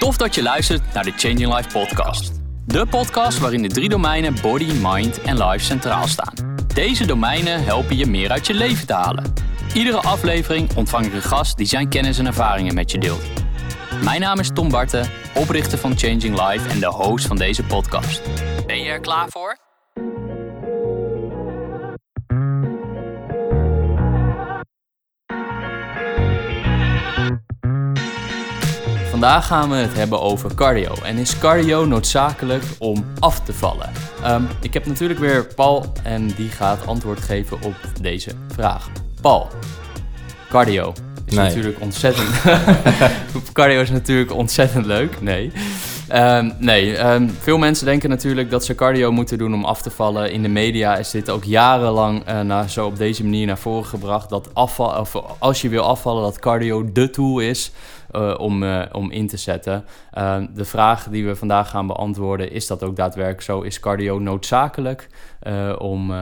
Tof dat je luistert naar de Changing Life podcast. De podcast waarin de drie domeinen body, mind en life centraal staan. Deze domeinen helpen je meer uit je leven te halen. Iedere aflevering ontvang ik een gast die zijn kennis en ervaringen met je deelt. Mijn naam is Tom Barten, oprichter van Changing Life en de host van deze podcast. Ben je er klaar voor? Vandaag gaan we het hebben over cardio. En is cardio noodzakelijk om af te vallen? Ehm, ik heb natuurlijk weer Paul en die gaat antwoord geven op deze vraag. Paul, cardio is Nee. natuurlijk ontzettend. cardio is natuurlijk ontzettend leuk. Nee. Ehm, nee, ehm, veel mensen denken natuurlijk dat ze cardio moeten doen om af te vallen. In de media is dit ook jarenlang naar, zo op deze manier naar voren gebracht. Dat afval, of als je wil afvallen, dat cardio de tool is eh, om, eh, om in te zetten. Ehm, de vraag die we vandaag gaan beantwoorden, is dat ook daadwerkelijk zo? Is cardio noodzakelijk om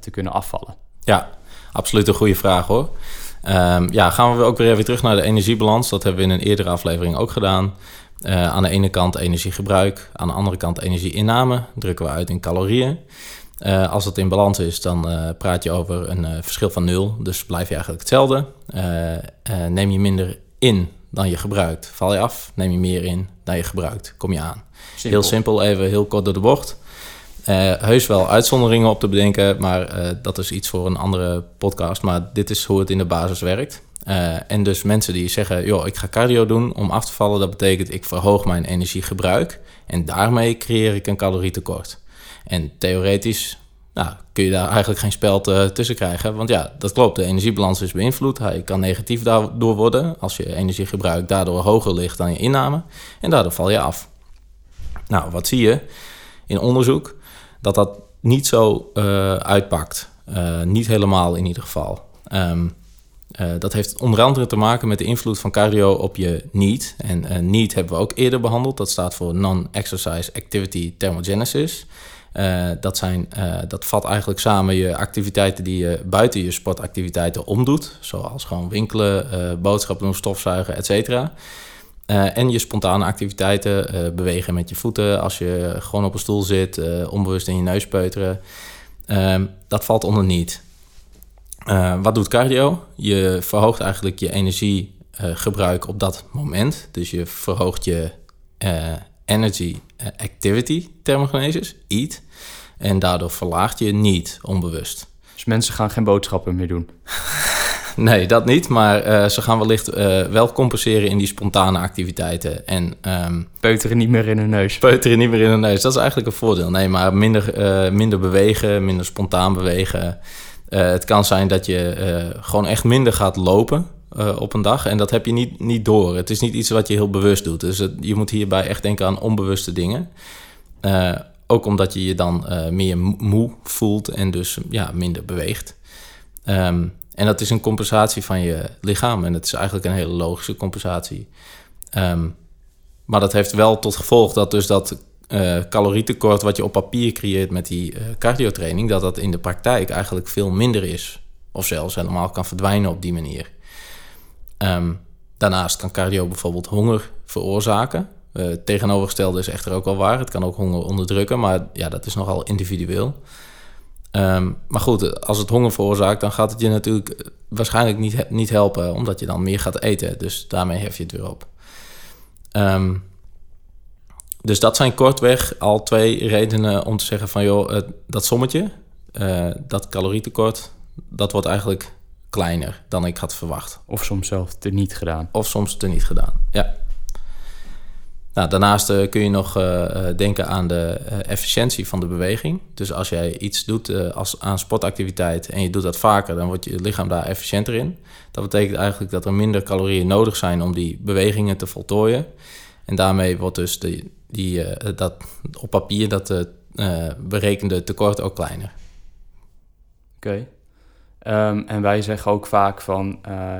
te kunnen afvallen? Ja, absoluut een goede vraag hoor. Ja, gaan we ook weer even terug naar de energiebalans. Dat hebben we in een eerdere aflevering ook gedaan. Eh, aan de ene kant energiegebruik, aan de andere kant energieinname. Drukken we uit in calorieën. Eh, als het in balans is, dan eh, praat je over een verschil van nul. Dus blijf je eigenlijk hetzelfde. Neem je minder in dan je gebruikt, val je af. Neem je meer in dan je gebruikt, kom je aan. Heel simpel, even heel kort door de bocht. Heus wel uitzonderingen op te bedenken, maar dat is iets voor een andere podcast. Maar dit is hoe het in de basis werkt. Eh, en dus mensen die zeggen, joh, ik ga cardio doen om af te vallen, dat betekent ik verhoog mijn energiegebruik en daarmee creëer ik een calorietekort. En theoretisch nou, kun je daar eigenlijk geen speld eh, tussen krijgen, want ja, dat klopt, de energiebalans is beïnvloed. Hij kan negatief daardoor worden als je energiegebruik daardoor hoger ligt dan je inname en daardoor val je af. Nou, wat zie je in onderzoek? Dat dat niet zo eh, uitpakt. Eh, niet helemaal in ieder geval. Ehm, eh, dat heeft onder andere te maken met de invloed van cardio op je NEAT. En NEAT hebben we ook eerder behandeld. Dat staat voor Non-Exercise Activity Thermogenesis. Eh, dat, zijn, dat vat eigenlijk samen je activiteiten die je buiten je sportactiviteiten omdoet. Zoals gewoon winkelen, boodschappen doen, stofzuigen, et cetera. Eh, en je spontane activiteiten, bewegen met je voeten als je gewoon op een stoel zit, onbewust in je neus peuteren. Ehm, dat valt onder niet. Eh, wat doet cardio? Je verhoogt eigenlijk je energiegebruik op dat moment. Dus je verhoogt je eh, energy eh, activity thermogenesis, EAT. En daardoor verlaagt je niet onbewust. Dus mensen gaan geen boodschappen meer doen. Nee, dat niet. Maar eh, ze gaan wellicht eh, wel compenseren in die spontane activiteiten. En ehm, Peuteren niet meer in hun neus. peuteren niet meer in de neus. Dat is eigenlijk een voordeel. Nee, maar minder, eh, minder bewegen, minder spontaan bewegen. Eh, het kan zijn dat je eh, gewoon echt minder gaat lopen eh, op een dag. En dat heb je niet, niet door. Het is niet iets wat je heel bewust doet. Dus je moet hierbij echt denken aan onbewuste dingen. Ook omdat je je dan meer mo- moe voelt en dus ja, minder beweegt. Ehm, en dat is een compensatie van je lichaam. En dat is eigenlijk een hele logische compensatie. Ehm, maar dat heeft wel tot gevolg dat dus dat eh calorietekort wat je op papier creëert met die eh cardiotraining, dat dat in de praktijk eigenlijk veel minder is. Of zelfs helemaal kan verdwijnen op die manier. Ehm, daarnaast kan cardio bijvoorbeeld honger veroorzaken. Het tegenovergestelde is echter ook wel waar. Het kan ook honger onderdrukken, maar ja, dat is nogal individueel. Ehm, maar goed, als het honger veroorzaakt, dan gaat het je natuurlijk waarschijnlijk niet, niet helpen, omdat je dan meer gaat eten. Dus daarmee hef je het weer op. Ehm, dus dat zijn kortweg al twee redenen om te zeggen van joh, het- dat sommetje, eh, dat calorietekort, dat wordt eigenlijk kleiner dan ik had verwacht. Of soms zelf er niet gedaan. Of soms er niet gedaan. Ja. Nou, daarnaast eh, kun je nog eh, eh, denken aan de eh, efficiëntie van de beweging. Dus als jij iets doet eh, als, aan sportactiviteit en je doet dat vaker, dan wordt je lichaam daar efficiënter in. Dat betekent eigenlijk dat er minder calorieën nodig zijn om die bewegingen te voltooien. En daarmee wordt dus de, die, eh, dat, op papier dat eh, eh, berekende tekort ook kleiner. Oké. Ehm, en wij zeggen ook vaak van,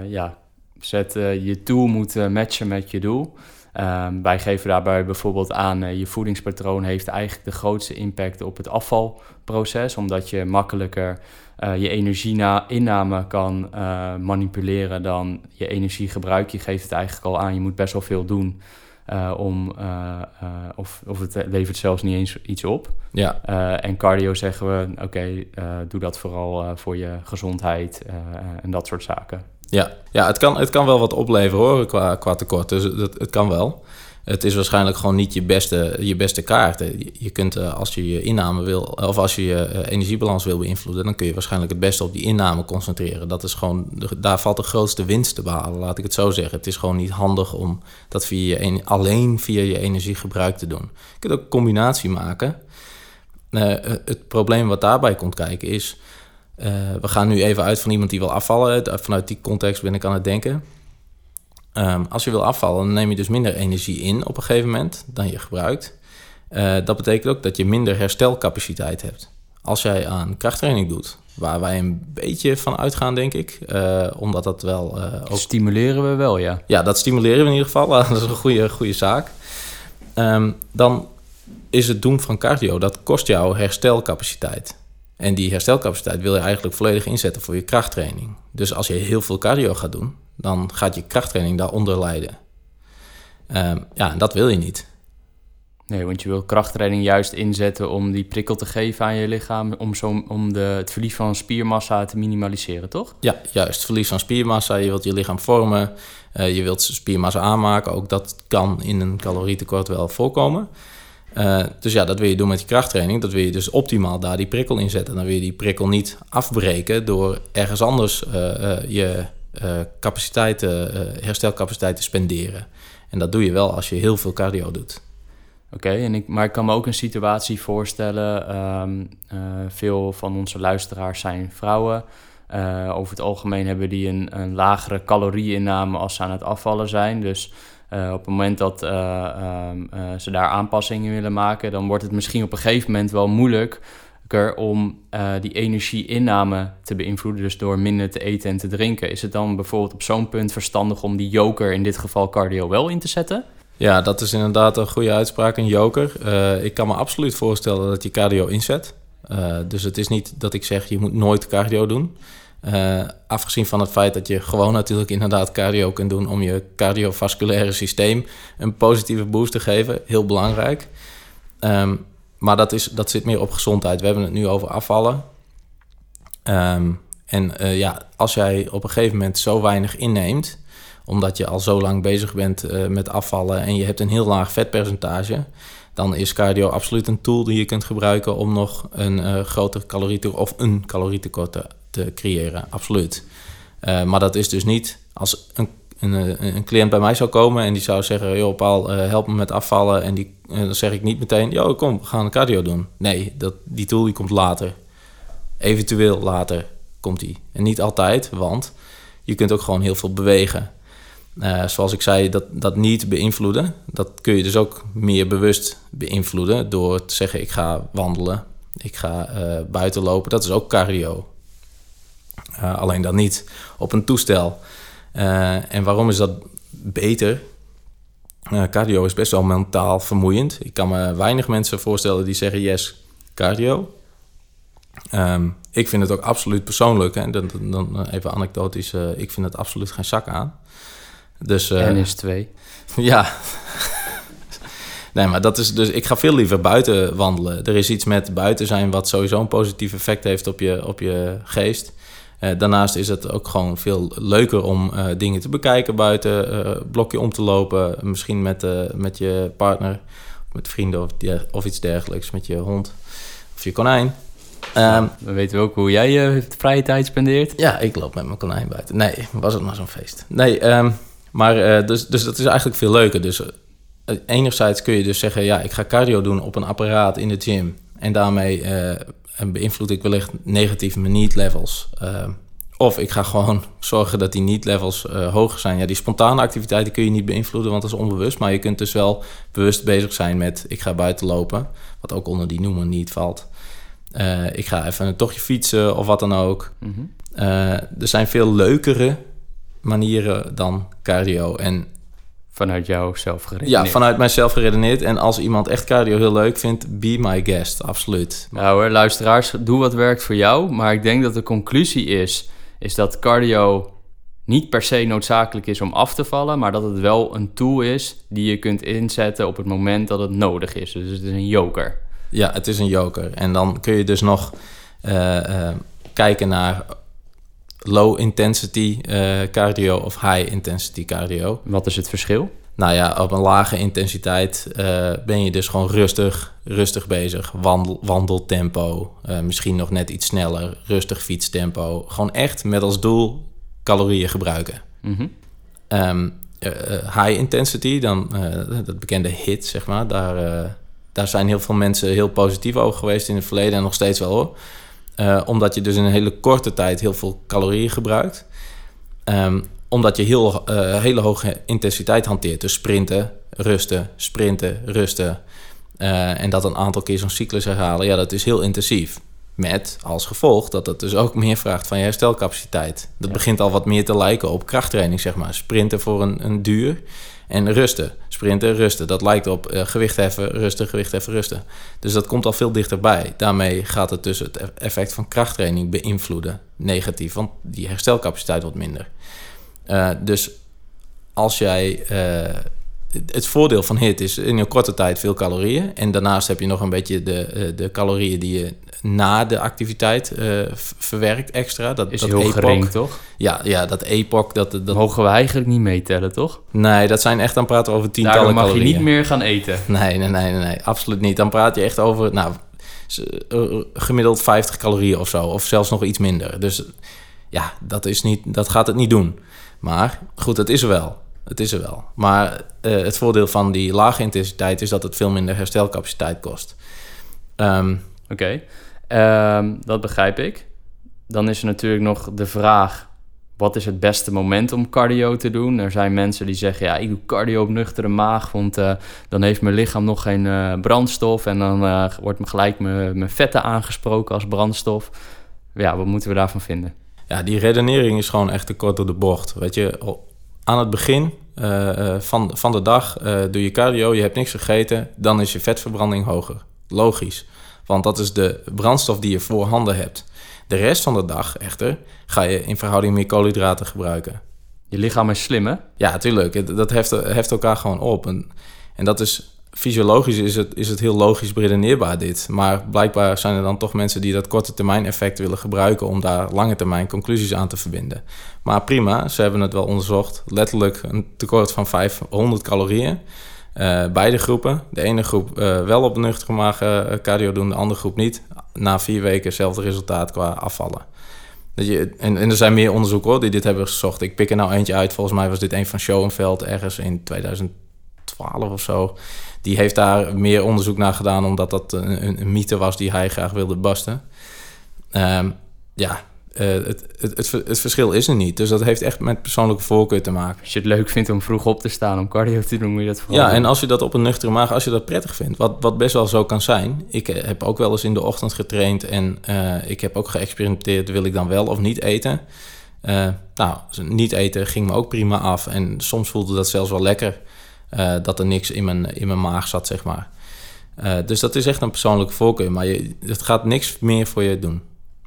ja, zet je tool moet matchen met je doel. Ehm, wij geven daarbij bijvoorbeeld aan, je voedingspatroon heeft eigenlijk de grootste impact op het afvalproces, omdat je makkelijker eh, je energieinname kan manipuleren dan je energiegebruik. Je geeft het eigenlijk al aan, je moet best wel veel doen om, of, of het levert zelfs niet eens iets op. Ja. en cardio zeggen we, oké, doe dat vooral voor je gezondheid en dat soort zaken. Ja, ja het, kan, het kan wel wat opleveren hoor, qua, qua tekort. Dus het, het kan wel. Het is waarschijnlijk gewoon niet je beste, je beste kaart. Je kunt, eh, als je je inname wil, of als je je eh, energiebalans wil beïnvloeden, dan kun je waarschijnlijk het beste op die inname concentreren. Dat is gewoon, daar valt de grootste winst te behalen, laat ik het zo zeggen. Het is gewoon niet handig om dat via alleen via je energiegebruik te doen. Je kunt ook een combinatie maken. Het probleem wat daarbij komt kijken is, we gaan nu even uit van iemand die wil afvallen. Vanuit die context ben ik aan het denken. Ehm, als je wil afvallen, dan neem je dus minder energie in op een gegeven moment dan je gebruikt. Uh, dat betekent ook dat je minder herstelcapaciteit hebt. Als jij aan krachttraining doet, waar wij een beetje van uitgaan, denk ik, uh, omdat dat wel uh, ook... Stimuleren we wel, ja. Ja, dat stimuleren we in ieder geval. dat is een goede, goede zaak. Um, dan is het doen van cardio, dat kost jou herstelcapaciteit. En die herstelcapaciteit wil je eigenlijk volledig inzetten voor je krachttraining. Dus als je heel veel cardio gaat doen, dan gaat je krachttraining daaronder lijden. Um, ja, en dat wil je niet. Nee, want je wil krachttraining juist inzetten om die prikkel te geven aan je lichaam, om, zo, om de, het verlies van spiermassa te minimaliseren, toch? Ja, juist. Verlies van spiermassa, je wilt je lichaam vormen, uh, je wilt spiermassa aanmaken. Ook dat kan in een calorietekort wel voorkomen. Uh, dus ja, dat wil je doen met je krachttraining. Dat wil je dus optimaal daar die prikkel in zetten. Dan wil je die prikkel niet afbreken door ergens anders je uh, capaciteiten, uh, herstelcapaciteit te spenderen. En dat doe je wel als je heel veel cardio doet. Oké, en ik, maar ik kan me ook een situatie voorstellen. Uh, veel van onze luisteraars zijn vrouwen. over het algemeen hebben die een, een lagere calorieinname als ze aan het afvallen zijn. Dus op het moment dat um, ze daar aanpassingen willen maken, dan wordt het misschien op een gegeven moment wel moeilijk om die energieinname te beïnvloeden, dus door minder te eten en te drinken. Is het dan bijvoorbeeld op zo'n punt verstandig om die joker, in dit geval cardio, wel in te zetten? Ja, dat is inderdaad een goede uitspraak, een joker. Ik kan me absoluut voorstellen dat je cardio inzet. Dus het is niet dat ik zeg, je moet nooit cardio doen. Afgezien van het feit dat je gewoon natuurlijk inderdaad cardio kunt doen om je cardiovasculaire systeem een positieve boost te geven. Heel belangrijk. Um, maar dat, is, dat zit meer op gezondheid. We hebben het nu over afvallen. Ehm, en uh, ja, als jij op een gegeven moment zo weinig inneemt, omdat je al zo lang bezig bent uh, met afvallen en je hebt een heel laag vetpercentage, dan is cardio absoluut een tool die je kunt gebruiken om nog een uh, groter calorietekort of een calorietekort te, te creëren. Absoluut. maar dat is dus niet als een een, eh, een cliënt bij mij zou komen en die zou zeggen: Joh, Paul, uh, help me met afvallen. En die, uh, dan zeg ik niet meteen: Joh, kom, we gaan cardio doen. Nee, dat, die tool die komt later. Eventueel later komt die. En niet altijd, want je kunt ook gewoon heel veel bewegen. Uh, zoals ik zei, dat, dat niet beïnvloeden, dat kun je dus ook meer bewust beïnvloeden door te zeggen: Ik ga wandelen, ik ga buiten lopen. Dat is ook cardio. Alleen dan niet op een toestel. Uh, en waarom is dat beter? Uh, cardio is best wel mentaal vermoeiend. Ik kan me weinig mensen voorstellen die zeggen yes, cardio. Um, ik vind het ook absoluut persoonlijk, en dan, dan even anekdotisch, ik vind het absoluut geen zak aan. Dus, en is twee. ja. nee, maar dat is dus, ik ga veel liever buiten wandelen. Er is iets met buiten zijn wat sowieso een positief effect heeft op je, op je geest. Uh, daarnaast is het ook gewoon veel leuker om uh, dingen te bekijken buiten, uh, blokje om te lopen, misschien met, met je partner, met vrienden of, of, iets dergelijks, met je hond of je konijn. Um, dan weten we ook hoe jij je vrije tijd spendeert. Ja, ik loop met mijn konijn buiten. Nee, was het maar zo'n feest. Nee, um, maar dus, dus dat is eigenlijk veel leuker. Dus enerzijds kun je dus zeggen, ja, ik ga cardio doen op een apparaat in de gym. En daarmee en beïnvloed ik wellicht negatief mijn niet-levels. Uh, of ik ga gewoon zorgen dat die niet-levels uh, hoger zijn. Ja, die spontane activiteiten kun je niet beïnvloeden, want dat is onbewust. Maar je kunt dus wel bewust bezig zijn met ik ga buiten lopen. Wat ook onder die noemer niet valt. Uh, ik ga even een tochtje fietsen of wat dan ook. Mm -hmm. er zijn veel leukere manieren dan cardio. En Vanuit jou zelf geredeneerd? Ja, vanuit mijzelf geredeneerd. En als iemand echt cardio heel leuk vindt, be my guest, absoluut. Nou hoor, luisteraars, doe wat werkt voor jou. Maar ik denk dat de conclusie is, is dat cardio niet per se noodzakelijk is om af te vallen, maar dat het wel een tool is die je kunt inzetten op het moment dat het nodig is. Dus het is een joker. Ja, het is een joker. En dan kun je dus nog uh, kijken naar low intensity uh, cardio of high intensity cardio. Wat is het verschil? Nou ja, op een lage intensiteit ben je dus gewoon rustig, rustig bezig. Wandel, wandeltempo, misschien nog net iets sneller, rustig fietstempo. Gewoon echt met als doel calorieën gebruiken. Mhm. Ehm, high intensity, dan dat bekende hit, zeg maar, daar daar zijn heel veel mensen heel positief over geweest in het verleden en nog steeds wel hoor. Uh, omdat je dus in een hele korte tijd heel veel calorieën gebruikt. Um, omdat je heel, uh, hele hoge intensiteit hanteert. Dus sprinten, rusten, sprinten, rusten. Uh, en dat een aantal keer zo'n cyclus herhalen. Ja, dat is heel intensief. Met als gevolg dat het dus ook meer vraagt van je herstelcapaciteit. Dat begint al wat meer te lijken op krachttraining, zeg maar. Sprinten voor een, een duur en rusten. Sprinten, rusten. Dat lijkt op uh, gewicht heffen, rusten, gewicht heffen, rusten. Dus dat komt al veel dichterbij. Daarmee gaat het dus het effect van krachttraining beïnvloeden. Negatief, want die herstelcapaciteit wordt minder. Uh, dus als jij... Uh, het voordeel van HIT is in een korte tijd veel calorieën. En daarnaast heb je nog een beetje de, de calorieën die je na de activiteit uh, verwerkt extra. Dat is dat heel gering, toch? Ja, ja dat EPOC. Dat, dat... Mogen we eigenlijk niet meetellen, toch? Nee, dat zijn echt, dan praten we over tientallen Daarom mag calorieën. je niet meer gaan eten. Nee, nee, nee, nee, nee, absoluut niet. Dan praat je echt over, nou, eh, gemiddeld 50 calorieën of zo. Of zelfs nog iets minder. Dus ja, dat, is niet, dat gaat het niet doen. Maar goed, het is er wel. Het is er wel. Maar uh, het voordeel van die lage intensiteit is dat het veel minder herstelcapaciteit kost. Um, Oké. Okay. Um, dat begrijp ik. Dan is er natuurlijk nog de vraag: wat is het beste moment om cardio te doen? Er zijn mensen die zeggen: ja, ik doe cardio op nuchtere maag, want uh, dan heeft mijn lichaam nog geen uh, brandstof en dan wordt me gelijk mijn vetten aangesproken als brandstof. Ja, wat moeten we daarvan vinden? Ja, die redenering is gewoon echt te kort door de bocht. Weet je, aan het begin van, van de dag doe je cardio, je hebt niks gegeten, dan is je vetverbranding hoger. Logisch. Want dat is de brandstof die je voorhanden hebt. De rest van de dag echter ga je in verhouding meer koolhydraten gebruiken. Je lichaam is slim, hè? Ja, natuurlijk. Dat heft, heft elkaar gewoon op. En, en dat is fysiologisch is het, is het heel logisch beredeneerbaar dit. Maar blijkbaar zijn er dan toch mensen die dat korte termijn effect willen gebruiken om daar lange termijn conclusies aan te verbinden. Maar prima, ze hebben het wel onderzocht. Letterlijk een tekort van 500 calorieën. Uh, beide groepen. De ene groep uh, wel op nuchtere maag uh, cardio doen, de andere groep niet. Na vier weken hetzelfde resultaat qua afvallen. Dat je, en, en, er zijn meer onderzoeken hoor, die dit hebben gezocht. Ik pik er nou eentje uit. Volgens mij was dit een van Schoenveld ergens in 2012 of zo. Die heeft daar meer onderzoek naar gedaan, omdat dat een, een mythe was die hij graag wilde basten. Um, ja, uh, het, het, het, het, verschil is er niet. Dus dat heeft echt met persoonlijke voorkeur te maken. Als je het leuk vindt om vroeg op te staan om cardio te doen, moet je dat vooral Ja, doen. en als je dat op een nuchtere maag, als je dat prettig vindt, wat, wat best wel zo kan zijn. Ik heb ook wel eens in de ochtend getraind en uh, ik heb ook geëxperimenteerd, wil ik dan wel of niet eten? Uh, nou, niet eten ging me ook prima af en soms voelde dat zelfs wel lekker, dat er niks in mijn, in mijn maag zat, zeg maar. dus dat is echt een persoonlijke voorkeur, maar je, het gaat niks meer voor je doen.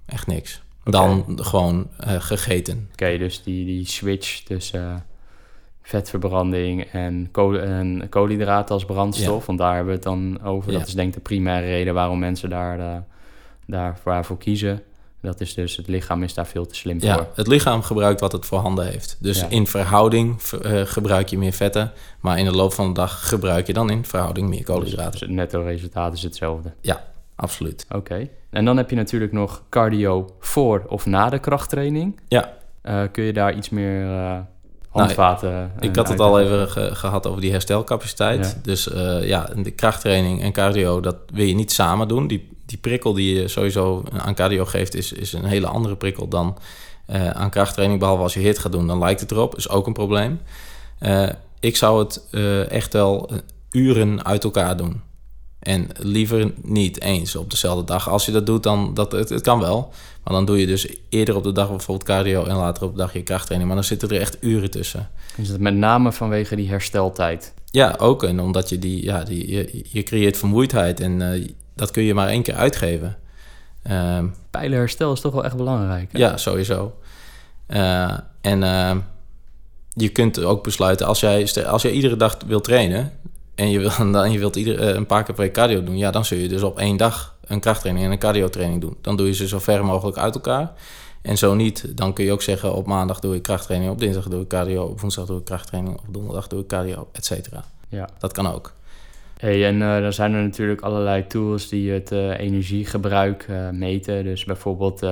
Echt niks dan gewoon uh, gegeten. Oké, okay, dus die, die switch tussen vetverbranding en, kool en koolhydraten als brandstof, ja. want daar hebben we het dan over. Ja. Dat is denk ik de primaire reden waarom mensen daar, uh, daar voor kiezen. Dat is dus, het lichaam is daar veel te slim ja, voor. Het lichaam gebruikt wat het voorhanden heeft. Dus ja. in verhouding uh, gebruik je meer vetten. Maar in de loop van de dag gebruik je dan in verhouding meer koolhydraten. Dus het netto resultaat is hetzelfde. Ja, absoluut. Oké. Okay. En dan heb je natuurlijk nog cardio voor of na de krachttraining. Ja. Uh, kun je daar iets meer uh, handvaten? Nou, ik had het al even ge gehad over die herstelcapaciteit. Ja. Dus ja, de krachttraining en cardio, dat wil je niet samen doen. Die, die prikkel die je sowieso aan cardio geeft, is, is een hele andere prikkel dan aan krachttraining. Behalve als je hit gaat doen, dan lijkt het erop. Is ook een probleem. ik zou het echt wel uren uit elkaar doen. En liever niet eens op dezelfde dag. Als je dat doet, dan dat het, het kan wel. Maar dan doe je dus eerder op de dag bijvoorbeeld cardio en later op de dag je krachttraining. Maar dan zitten er echt uren tussen. Is dat met name vanwege die hersteltijd? Ja, ook. En omdat je die, ja, die je, je creëert vermoeidheid en dat kun je maar één keer uitgeven. Um, Pijlenherstel is toch wel echt belangrijk. Hè? Ja, sowieso. Uh, en uh, je kunt ook besluiten, als jij, als jij iedere dag wilt trainen... en je, wil, dan, je wilt ieder, een paar keer per week cardio doen... ja, dan zul je dus op één dag een krachttraining en een cardio training doen. Dan doe je ze zo ver mogelijk uit elkaar... En zo niet, dan kun je ook zeggen op maandag doe ik krachttraining, op dinsdag doe ik cardio, op woensdag doe ik krachttraining, op donderdag doe ik cardio, et cetera. Ja. Dat kan ook. Hey, en uh, dan zijn er natuurlijk allerlei tools die het uh, energiegebruik uh, meten. Dus bijvoorbeeld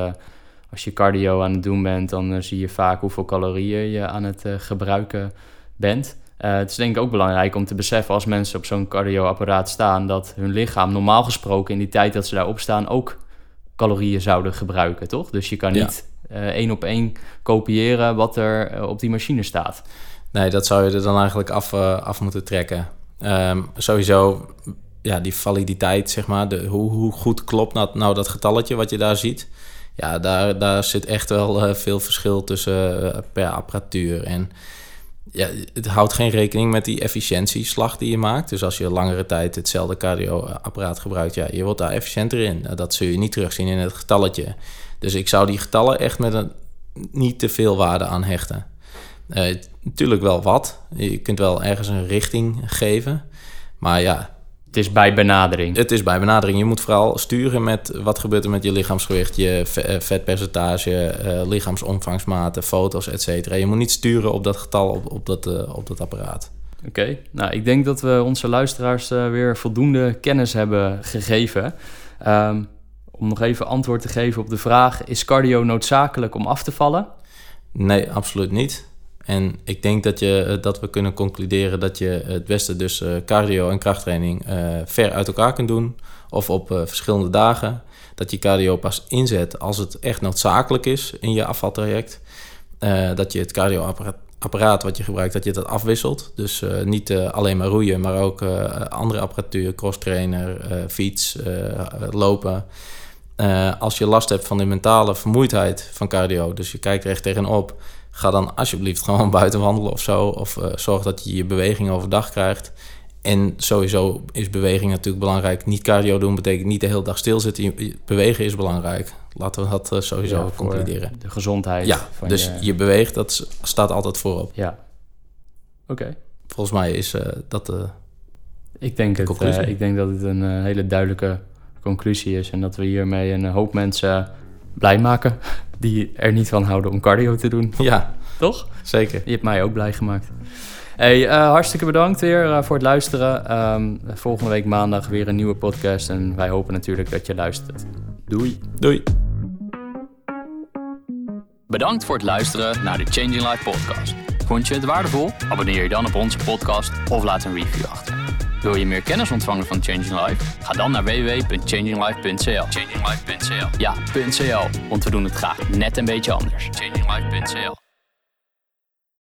als je cardio aan het doen bent, dan zie je vaak hoeveel calorieën je aan het gebruiken bent. het is denk ik ook belangrijk om te beseffen als mensen op zo'n cardioapparaat staan, dat hun lichaam normaal gesproken in die tijd dat ze daarop staan ook calorieën zouden gebruiken, toch? Dus je kan niet één op één kopiëren wat er op die machine staat. Nee, dat zou je er dan eigenlijk af, af moeten trekken. Um, sowieso, ja, die validiteit, zeg maar. De, hoe, hoe goed klopt nou, nou, dat getalletje wat je daar ziet? Ja, daar, daar zit echt wel uh, veel verschil tussen uh, per apparatuur. En ja, het houdt geen rekening met die efficiëntieslag die je maakt. Dus als je langere tijd hetzelfde cardioapparaat gebruikt, ja, je wordt daar efficiënter in. Dat zul je niet terugzien in het getalletje. Dus ik zou die getallen echt met een niet te veel waarde aan hechten. Natuurlijk wel wat. Je kunt wel ergens een richting geven. Maar ja. Het is bij benadering. Het is bij benadering. Je moet vooral sturen met wat gebeurt er met je lichaamsgewicht, je eh, vetpercentage, uh, lichaamsomvangsmaten, foto's, et cetera. Je moet niet sturen op dat getal op, op, dat, uh, op dat apparaat. Oké, nou ik denk dat we onze luisteraars weer voldoende kennis hebben gegeven. Um, om nog even antwoord te geven op de vraag: is cardio noodzakelijk om af te vallen? Nee, absoluut niet. En ik denk dat, je, eh, dat we kunnen concluderen dat je het beste dus uh, cardio en krachttraining uh, ver uit elkaar kunt doen. Of op verschillende dagen. Dat je cardio pas inzet als het echt noodzakelijk is in je afvaltraject. dat je het cardioapparaat wat je gebruikt, dat je dat afwisselt. Dus niet alleen maar roeien, maar ook andere apparatuur, crosstrainer, fiets, lopen. Als je last hebt van de mentale vermoeidheid van cardio, dus je kijkt recht tegenop ga dan alsjeblieft gewoon buiten wandelen of zo. Of uh, zorg dat je je beweging overdag krijgt. En sowieso is beweging natuurlijk belangrijk. Niet cardio doen betekent niet de hele dag stilzitten. Bewegen is belangrijk. Laten we dat uh, sowieso ja, concluderen. De gezondheid. Ja, dus je... beweegt, dat staat altijd voorop. Ja. Oké. Volgens mij is uh, dat de. Ik denk, het, ik denk dat het een hele duidelijke conclusie is. En dat we hiermee een hoop mensen blij maken die er niet van houden om cardio te doen. Ja. Toch? Zeker. Je hebt mij ook blij gemaakt. Hey, uh, hartstikke bedankt weer uh, voor het luisteren. Um, volgende week maandag weer een nieuwe podcast. En wij hopen natuurlijk dat je luistert. Doei. Doei. Bedankt voor het luisteren naar de Changing Life podcast. Vond je het waardevol? Abonneer je dan op onze podcast of laat een review achter. Wil je meer kennis ontvangen van Changing Life? Ga dan naar www.changinglife.cl. Changinglife.cl. Ja, .cl, want we doen het graag net een beetje anders. Changinglife.cl.